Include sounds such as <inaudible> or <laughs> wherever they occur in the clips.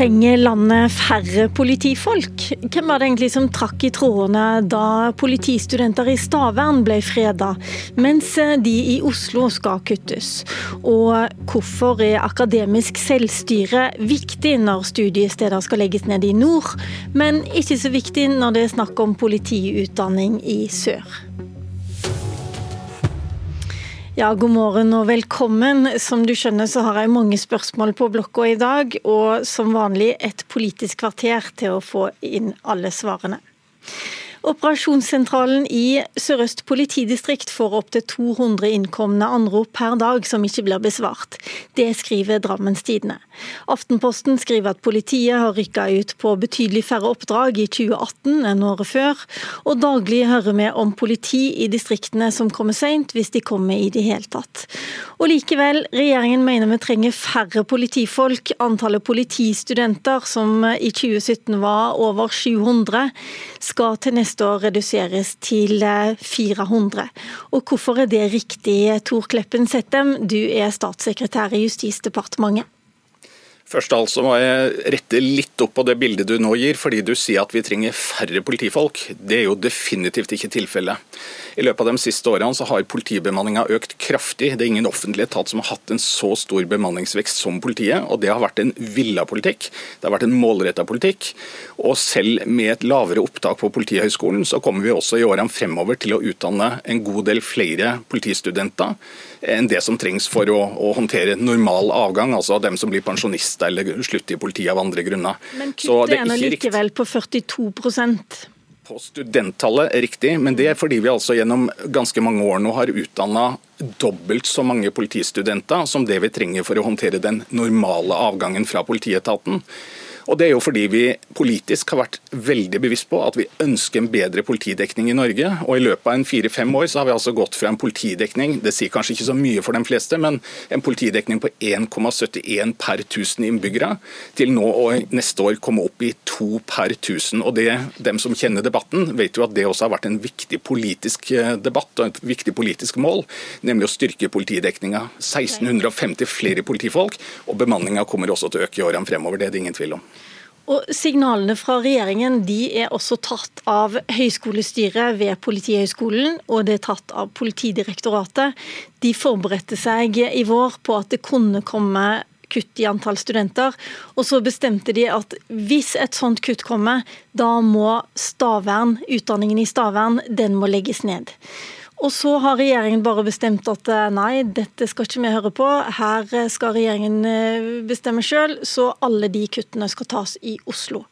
Trenger landet færre politifolk? Hvem var det egentlig som trakk i trådene da politistudenter i Stavern ble freda, mens de i Oslo skal kuttes? Og hvorfor er akademisk selvstyre viktig når studiesteder skal legges ned i nord, men ikke så viktig når det er snakk om politiutdanning i sør? Ja, god morgen og velkommen. Som du skjønner så har jeg mange spørsmål på blokka i dag, og som vanlig et politisk kvarter til å få inn alle svarene. Operasjonssentralen i Sør-Øst politidistrikt får opptil 200 innkomne anrop per dag som ikke blir besvart. Det skriver Drammens Tidende. Aftenposten skriver at politiet har rykka ut på betydelig færre oppdrag i 2018 enn året før, og daglig hører vi om politi i distriktene som kommer seint, hvis de kommer i det hele tatt. Og likevel, regjeringen mener vi trenger færre politifolk. Antallet politistudenter, som i 2017 var over 700, skal til neste neste år reduseres til 400. Eh, Og hvorfor er det riktig, Tor Kleppen Settem, du er statssekretær i Justisdepartementet? Først altså må jeg rette litt opp på det bildet du nå gir, fordi du sier at vi trenger færre politifolk. Det er jo definitivt ikke tilfellet. I løpet av de siste årene så har politibemanninga økt kraftig. Det er ingen offentlig etat som har hatt en så stor bemanningsvekst som politiet. og Det har vært en villa politikk. Det har vært en målretta politikk. Og selv med et lavere opptak på Politihøgskolen, så kommer vi også i årene fremover til å utdanne en god del flere politistudenter enn det som trengs for å, å håndtere normal avgang, altså dem som blir pensjonister eller slutter i politiet av andre grunner. Men kuttet er nå likevel på 42% på studenttallet, riktig, men det er fordi vi altså gjennom ganske mange år nå har utdanna dobbelt så mange politistudenter som det vi trenger for å håndtere den normale avgangen fra politietaten. Og Det er jo fordi vi politisk har vært veldig bevisst på at vi ønsker en bedre politidekning i Norge. og I løpet av en fire-fem år så har vi altså gått fra en politidekning det sier kanskje ikke så mye for de fleste, men en politidekning på 1,71 per 1000 innbyggere, til nå og neste år komme opp i 2 per 1000. Og det, Dem som kjenner debatten, vet jo at det også har vært en viktig politisk eh, debatt og et viktig politisk mål, nemlig å styrke politidekninga. 1650 flere politifolk, og bemanninga kommer også til å øke i årene fremover. Det er det ingen tvil om. Og Signalene fra regjeringen de er også tatt av høyskolestyret ved Politihøgskolen, og det er tatt av Politidirektoratet. De forberedte seg i vår på at det kunne komme kutt i antall studenter. Og så bestemte de at hvis et sånt kutt kommer, da må Stavern, utdanningen i Stavern den må legges ned. Og så har regjeringen bare bestemt at eh, nei, dette skal ikke vi høre på. Her eh, skal regjeringen eh, bestemme sjøl, så alle de kuttene skal tas i Oslo.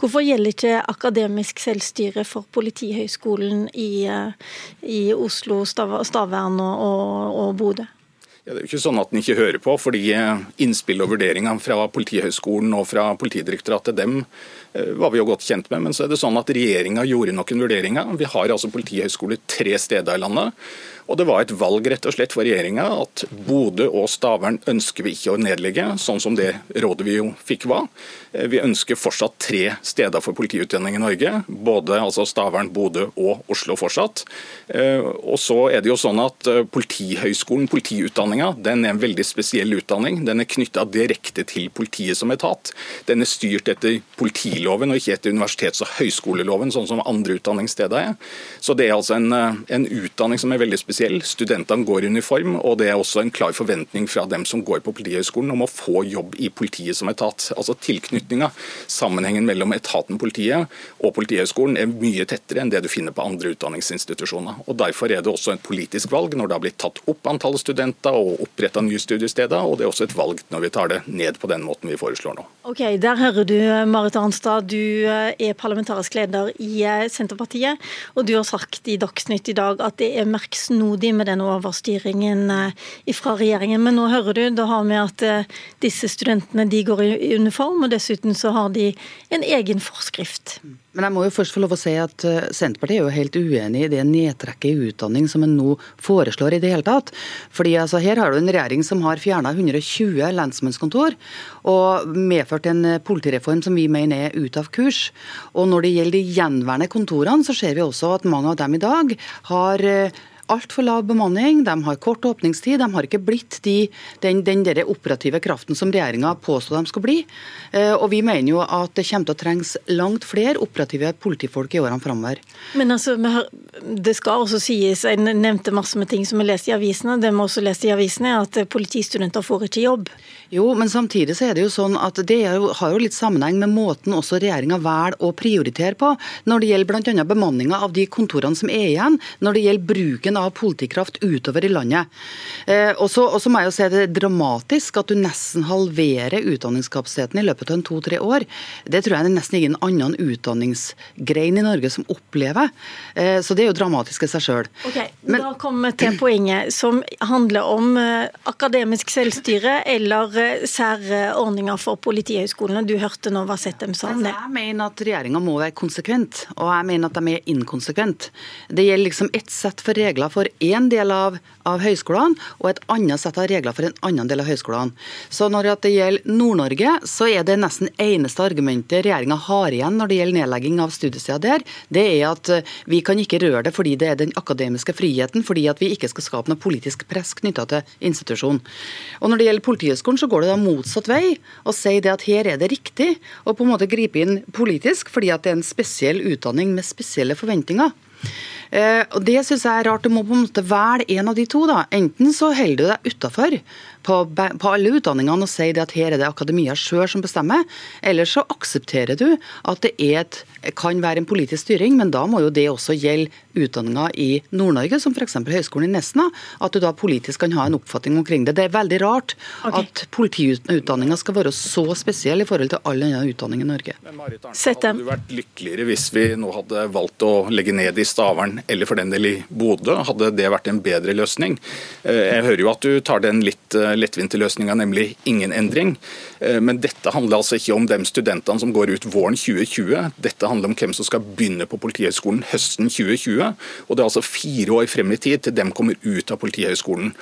Hvorfor gjelder ikke akademisk selvstyre for Politihøgskolen i, i Oslo, Stavern og, og, og Bodø? Ja, det er jo ikke sånn at den ikke hører på, fordi innspill og vurderinger fra Politihøgskolen og fra Politidirektoratet dem var vi jo godt kjent med. Men så er det sånn at regjeringa gjorde noen vurderinger. Vi har altså politihøgskole tre steder i landet. Og Det var et valg rett og slett for regjeringa at Bodø og Stavern ønsker vi ikke å nedlegge, sånn som det rådet vi jo fikk var. Eh, vi ønsker fortsatt tre steder for politiutdanning i Norge. Både altså Stavern, Bodø og Oslo fortsatt. Eh, og så er det jo sånn at eh, Politihøgskolen, politiutdanninga, den er en veldig spesiell utdanning. Den er knytta direkte til politiet som etat. Den er styrt etter politiloven og ikke etter universitets- og høyskoleloven, sånn som andre utdanningssteder er. Så det er altså en, en utdanning som er veldig spesiell spesiell. Studentene går i uniform, og det er også en klar forventning fra dem som går på Politihøgskolen om å få jobb i politiet som etat. Altså Tilknytninga, sammenhengen mellom etaten politiet og Politihøgskolen er mye tettere enn det du finner på andre utdanningsinstitusjoner. Og Derfor er det også et politisk valg når det har blitt tatt opp antallet studenter og oppretta nye studiesteder, og det er også et valg når vi tar det ned på den måten vi foreslår nå. Ok, Der hører du Marit Arnstad, du eh, er parlamentarisk leder i eh, Senterpartiet, og du har sagt i Dagsnytt i dag at det er merksnodig utålmodig med den overstyringen eh, fra regjeringen. Men nå hører du, da har vi at eh, disse studentene de går i uniform, og dessuten så har de en egen forskrift. Men jeg må jo først få lov å si at eh, Senterpartiet er jo helt uenig i det nedtrekket i utdanning som en nå foreslår i det hele tatt. Fordi altså, Her har du en regjering som har fjerna 120 lensmannskontor og medført en politireform som vi mener er ute av kurs. Og Når det gjelder de gjenværende kontorene, så ser vi også at mange av dem i dag har altfor lav bemanning, de har kort åpningstid, de har ikke blitt de, den, den operative kraften som regjeringa påstod de skulle bli. Eh, og vi mener jo at det kommer til å trengs langt flere operative politifolk i årene framover. Men altså, det skal også sies, jeg nevnte masse med ting som er lest i avisene, det må også leste i avisene, at politistudenter får ikke jobb. Jo, men samtidig så er det jo sånn at det har jo litt sammenheng med måten også regjeringa velger å prioritere på, når det gjelder bl.a. bemanninga av de kontorene som er igjen, når det gjelder bruken av politikraft utover i landet. Eh, og så må jeg jo si det er dramatisk at du nesten halverer utdanningskapasiteten i løpet av en to-tre år. Det tror jeg det er nesten ingen annen utdanningsgrein i Norge som opplever. Eh, så det er jo dramatisk i seg sjøl. Okay, da kommer vi til poenget som handler om eh, akademisk selvstyre eller særordninger for Politihøgskolene. Du hørte nå hva Settem sa om det. Jeg mener at regjeringa må være konsekvent, og jeg mener at de er inkonsekvent. Det gjelder liksom ett sett for regler for én del av, av høyskolene, og et annet sett av regler for en annen del av høyskolene. Så når det gjelder Nord-Norge, så er det nesten eneste argumentet regjeringa har igjen når det gjelder nedlegging av studiesteder der, det er at eh, vi kan ikke røre det fordi det er den akademiske friheten, fordi at vi ikke skal skape noe politisk press knytta til institusjonen. Og når det gjelder Politihøgskolen, så går det da motsatt vei og sier det at her er det riktig å på en måte gripe inn politisk, fordi at det er en spesiell utdanning med spesielle forventninger. Eh, og Det syns jeg er rart. Du må på en måte velge en av de to. da. Enten så holder du deg utafor på, på, alle utdanningene og sier at her er det akademia sjøl som bestemmer, eller så aksepterer du at det et, kan være en politisk styring, men da må jo det også gjelde utdanninga i Nord-Norge, som f.eks. Høgskolen i Nesna, at du da politisk kan ha en oppfatning omkring det. Det er veldig rart okay. at politiutdanninga skal være så spesiell i forhold til all annen utdanning i Norge. Men Marit Arnstad, Hadde du vært lykkeligere hvis vi nå hadde valgt å legge ned i Stavern, eller for den del i Bodø? Hadde det vært en bedre løsning? Eh, jeg hører jo at du tar den litt eh, lettvinte løsninga, nemlig ingen endring. Eh, men dette handler altså ikke om de studentene som går ut våren 2020. Dette handler om hvem som skal begynne på Politihøgskolen høsten 2020. Og det er altså fire år frem i tid til dem kommer ut av Politihøgskolen.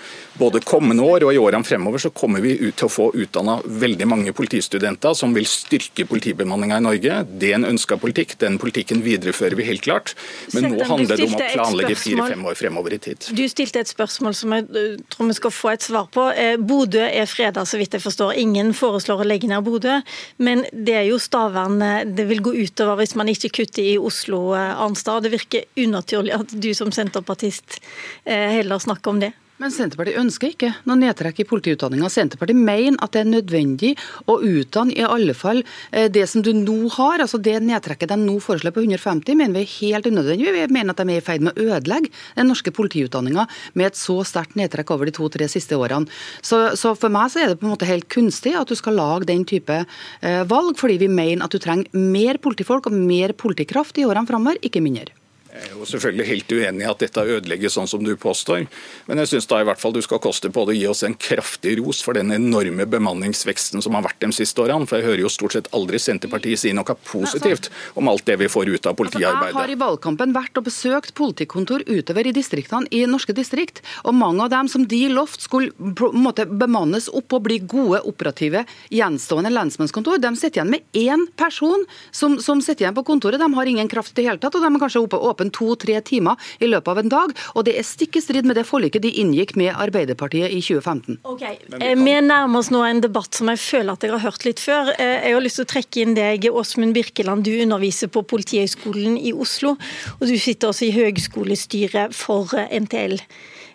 Både kommende år og i årene fremover så kommer vi ut til å få utdanna veldig mange politistudenter som vil styrke politibemanninga i Norge. Det er en ønska politikk. Den politikken viderefører vi helt klart. Men nå handler det om å planlegge fire-fem år fremover i tid. Du stilte et spørsmål som jeg eh, tror vi skal få et svar på. Eh, Bodø er freda, så vidt jeg forstår. Ingen foreslår å legge ned Bodø. Men det er jo Stavern eh, det vil gå utover hvis man ikke kutter i Oslo, Arnstad. Det virker unaturlig at du som senterpartist heller snakker om det. Men Senterpartiet ønsker ikke noe nedtrekk i politiutdanninga. Senterpartiet mener at det er nødvendig å utdanne i alle fall eh, det som du nå har. altså Det nedtrekket de nå foreslår på 150, mener vi er helt unødvendig. Vi mener at de er i ferd med å ødelegge den norske politiutdanninga med et så sterkt nedtrekk over de to-tre siste årene. Så, så, for meg så er det på en måte helt kunstig at du skal lage den type eh, valg, fordi vi mener at du trenger mer politifolk og mer politikraft i årene framover, ikke mindre. Jeg er jo selvfølgelig helt uenig i at dette ødelegges sånn som du påstår, men jeg syns da i hvert fall du skal koste på det å gi oss en kraftig ros for den enorme bemanningsveksten som har vært de siste årene. For jeg hører jo stort sett aldri Senterpartiet si noe positivt om alt det vi får ut av politiarbeidet. Altså, Jeg har i valgkampen vært og besøkt politikontor utover i distriktene i norske distrikt, og mange av dem som de lovt skulle måte, bemannes opp og bli gode operative gjenstående lensmannskontor, de sitter igjen med én person som, som sitter igjen på kontoret. De har ingen kraft i det hele tatt, og de er kanskje oppe åpne åpen to-tre timer i løpet av en dag. Og det er stikk i strid med det forliket de inngikk med Arbeiderpartiet i 2015. Ok, eh, Vi nærmer oss nå en debatt som jeg føler at jeg har hørt litt før. Eh, jeg har lyst til å trekke inn deg, Åsmund Birkeland. Du underviser på Politihøgskolen i Oslo. Og du sitter også i høgskolestyret for eh, NTL.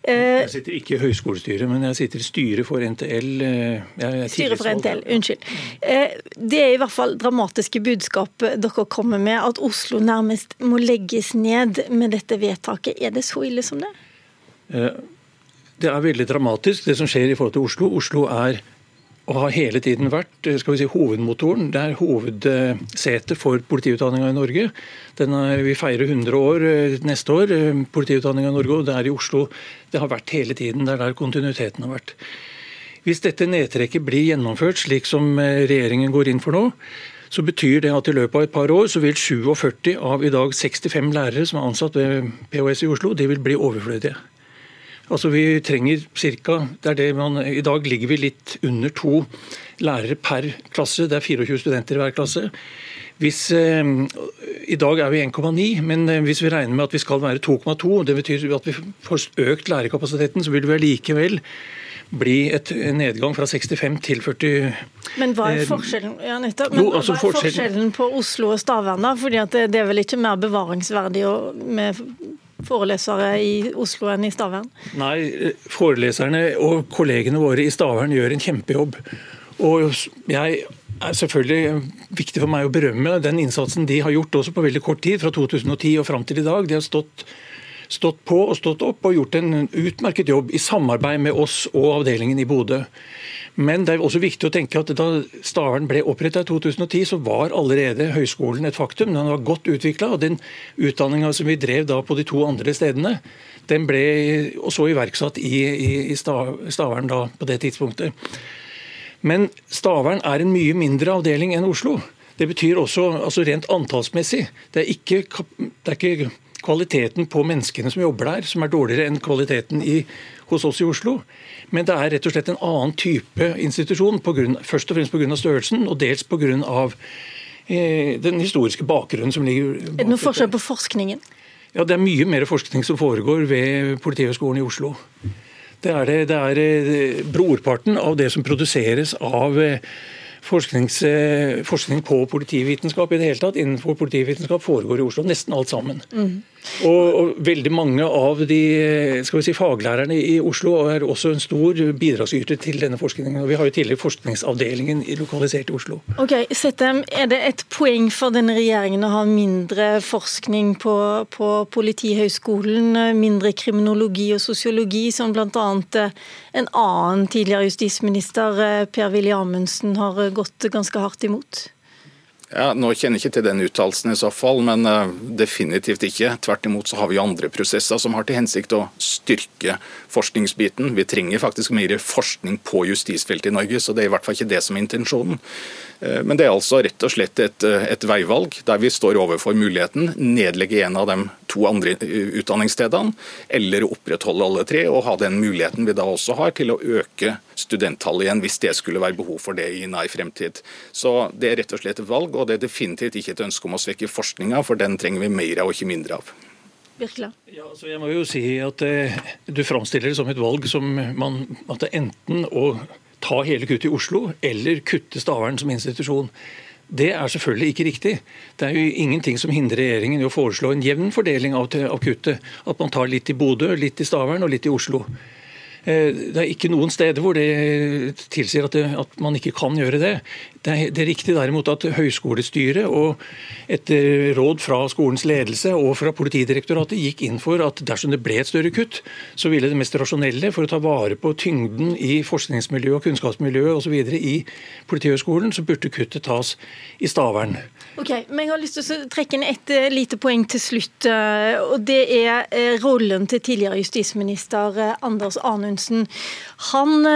Jeg sitter ikke i høyskolestyret, men jeg sitter i styret for NTL. styret for NTL, unnskyld. Det er i hvert fall dramatiske budskap dere kommer med, at Oslo nærmest må legges ned med dette vedtaket. Er det så ille som det? Det er veldig dramatisk, det som skjer i forhold til Oslo. Oslo er og har hele tiden vært skal vi si, hovedmotoren. Det er hovedsetet for politiutdanninga i Norge. Er, vi feirer 100 år eh, neste år, eh, politiutdanninga i Norge, og det er i Oslo det har vært hele tiden. Det er der kontinuiteten har vært. Hvis dette nedtrekket blir gjennomført slik som eh, regjeringen går inn for nå, så betyr det at i løpet av et par år så vil 47 av i dag 65 lærere som er ansatt ved PHS i Oslo, de vil bli overflødige. Altså Vi trenger ca. I dag ligger vi litt under to lærere per klasse. Det er 24 studenter i hver klasse. hvis, eh, I dag er vi 1,9, men eh, hvis vi regner med at vi skal være 2,2, det betyr at vi får økt lærerkapasiteten, så vil det likevel bli et nedgang fra 65 til 40 Men hva er forskjellen, ja, nettopp, men, jo, altså hva er forskjellen på Oslo og da? Fordi det, det, er vel ikke mer bevaringsverdig med forelesere i Oslo enn i Stavern? Nei, foreleserne og kollegene våre i Stavern gjør en kjempejobb. Og jeg er selvfølgelig viktig for meg å berømme den innsatsen de har gjort også på veldig kort tid, fra 2010 og fram til i dag. De har stått, stått på og stått opp og gjort en utmerket jobb i samarbeid med oss og avdelingen i Bodø. Men det er også viktig å tenke at da Stavern ble opprettet i 2010, så var allerede høyskolen et faktum. Den var godt utvikla. Og den utdanninga som vi drev da på de to andre stedene, den ble også iverksatt i, i, i Stavern da på det tidspunktet. Men Stavern er en mye mindre avdeling enn Oslo. Det betyr også altså rent antallsmessig. Det er, ikke, det er ikke kvaliteten på menneskene som jobber der som er dårligere enn kvaliteten i, hos oss i Oslo. Men det er rett og slett en annen type institusjon, grunn, først og fremst pga. størrelsen, og dels pga. Eh, den historiske bakgrunnen som ligger bak. Er det noen forskjell på forskningen? Ja, Det er mye mer forskning som foregår ved Politihøgskolen i Oslo. Det er, det, det er eh, brorparten av det som produseres av eh, forskning på politivitenskap i det hele tatt innenfor politivitenskap foregår i Oslo. Nesten alt sammen. Mm. Og, og, veldig mange av de skal vi si, faglærerne i Oslo er også en stor bidragsyter til denne forskningen. og Vi har jo tidligere forskningsavdelingen lokalisert i Oslo. Ok, Settem, Er det et poeng for denne regjeringen å ha mindre forskning på, på Politihøgskolen, mindre kriminologi og sosiologi, som bl.a. en annen tidligere justisminister, Per-Willy Amundsen, har gått ganske hardt imot? Ja, nå kjenner jeg ikke til den uttalelsen i så fall, men uh, definitivt ikke. Tvert imot så har vi andre prosesser som har til hensikt å styrke forskningsbiten. Vi trenger faktisk mer forskning på justisfeltet i Norge, så det er i hvert fall ikke det som er intensjonen. Uh, men det er altså rett og slett et, uh, et, veivalg der vi står overfor muligheten nedlegge en av de to andre utdanningsstedene, eller opprettholde alle tre og ha den muligheten vi da også har til å øke studenttallet igjen, hvis det skulle være behov for det i nær fremtid. Så Det er rett og slett et valg, og det er definitivt ikke et ønske om å svekke forskninga, for den trenger vi mer av og ikke mindre av. Ja, altså jeg må jo si at eh, Du framstiller det som et valg som man, at det er enten å ta hele kuttet i Oslo eller kutte Stavern som institusjon. Det er selvfølgelig ikke riktig. Det er jo ingenting som hindrer regjeringen i å foreslå en jevn fordeling av, kuttet. At man tar litt i Bodø, litt i Stavern og litt i Oslo. Eh, det er ikke noen steder hvor det tilsier at, det, at man ikke kan gjøre det. Det er, det er, riktig derimot at høyskolestyret og etter råd fra skolens ledelse og fra Politidirektoratet gikk inn for at dersom det ble et større kutt, så ville det mest rasjonelle for å ta vare på tyngden i forskningsmiljøet og kunnskapsmiljøet osv. i Politihøgskolen, så burde kuttet tas i Stavern. Ok, men Jeg har lyst til å trekke inn et eh, lite poeng til slutt. Eh, og Det er rollen til tidligere justisminister Anders Anundsen. Han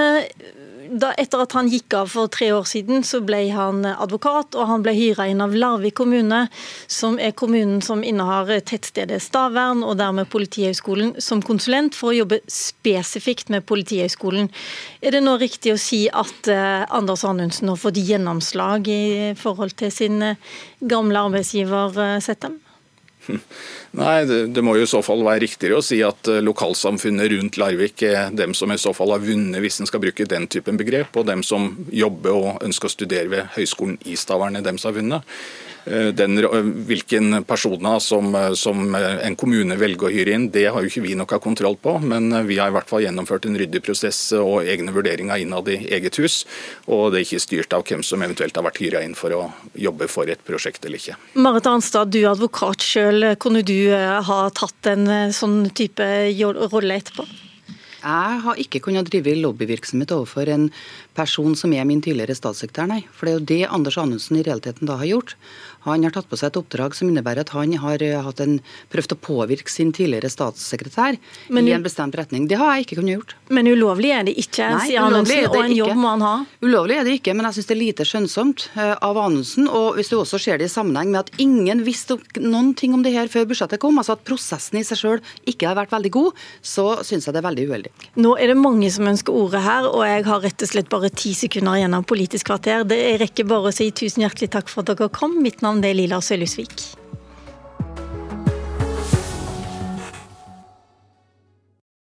da, etter at han gikk av for tre år siden, så ble han advokat, og han ble hyra inn av Larvik kommune, som er kommunen som innehar tettstedet Stavern, og dermed Politihøgskolen, som konsulent for å jobbe spesifikt med Politihøgskolen. Er det nå riktig å si at uh, Anders Anundsen har fått gjennomslag i forhold til sin uh, gamle arbeidsgiver Settem? <laughs> Nei, det, må jo i så fall være riktigere å si at eh, lokalsamfunnet rundt Larvik er dem som i så fall har vunnet, hvis en skal bruke den typen begrep, og dem som jobber og ønsker å studere ved Høgskolen i Stavern, er dem som har vunnet. Eh, den, eh, hvilken personer som, eh, som, en kommune velger å hyre inn, det har jo ikke vi noe kontroll på. Men vi har i hvert fall gjennomført en ryddig prosess og egne vurderinger innad i eget hus. Og det er ikke styrt av hvem som eventuelt har vært hyra inn for å jobbe for et prosjekt eller ikke. Marit Arnstad, du er advokat sjøl. Kunne du ha tatt en sånn type rolle etterpå? Jeg har ikke kunnet drive lobbyvirksomhet overfor en person som er min tidligere statssekretær, nei. For det er jo det Anders Anundsen i realiteten da har gjort. Han har tatt på seg et oppdrag som innebærer at han har eh, en, prøvd å påvirke sin tidligere statssekretær men, i en bestemt retning. Det har jeg ikke kunnet gjort. Men ulovlig er det ikke, Nei, sier Anundsen, og en jobb må han ha? Ulovlig er det ikke, men jeg syns det er lite skjønnsomt eh, av Anundsen. Og hvis du også ser det i sammenheng med at ingen visste noen ting om det her før budsjettet kom, altså at prosessen i seg sjøl ikke har vært veldig god, så syns jeg det er veldig uheldig. Nå er det mange som ønsker ordet her, og jeg har rett og slett bare ti sekunder igjen av Politisk kvarter. Det rekker bare å si tusen hjertelig takk for at dere kom. Mitt navn er Lila Sølhusvik.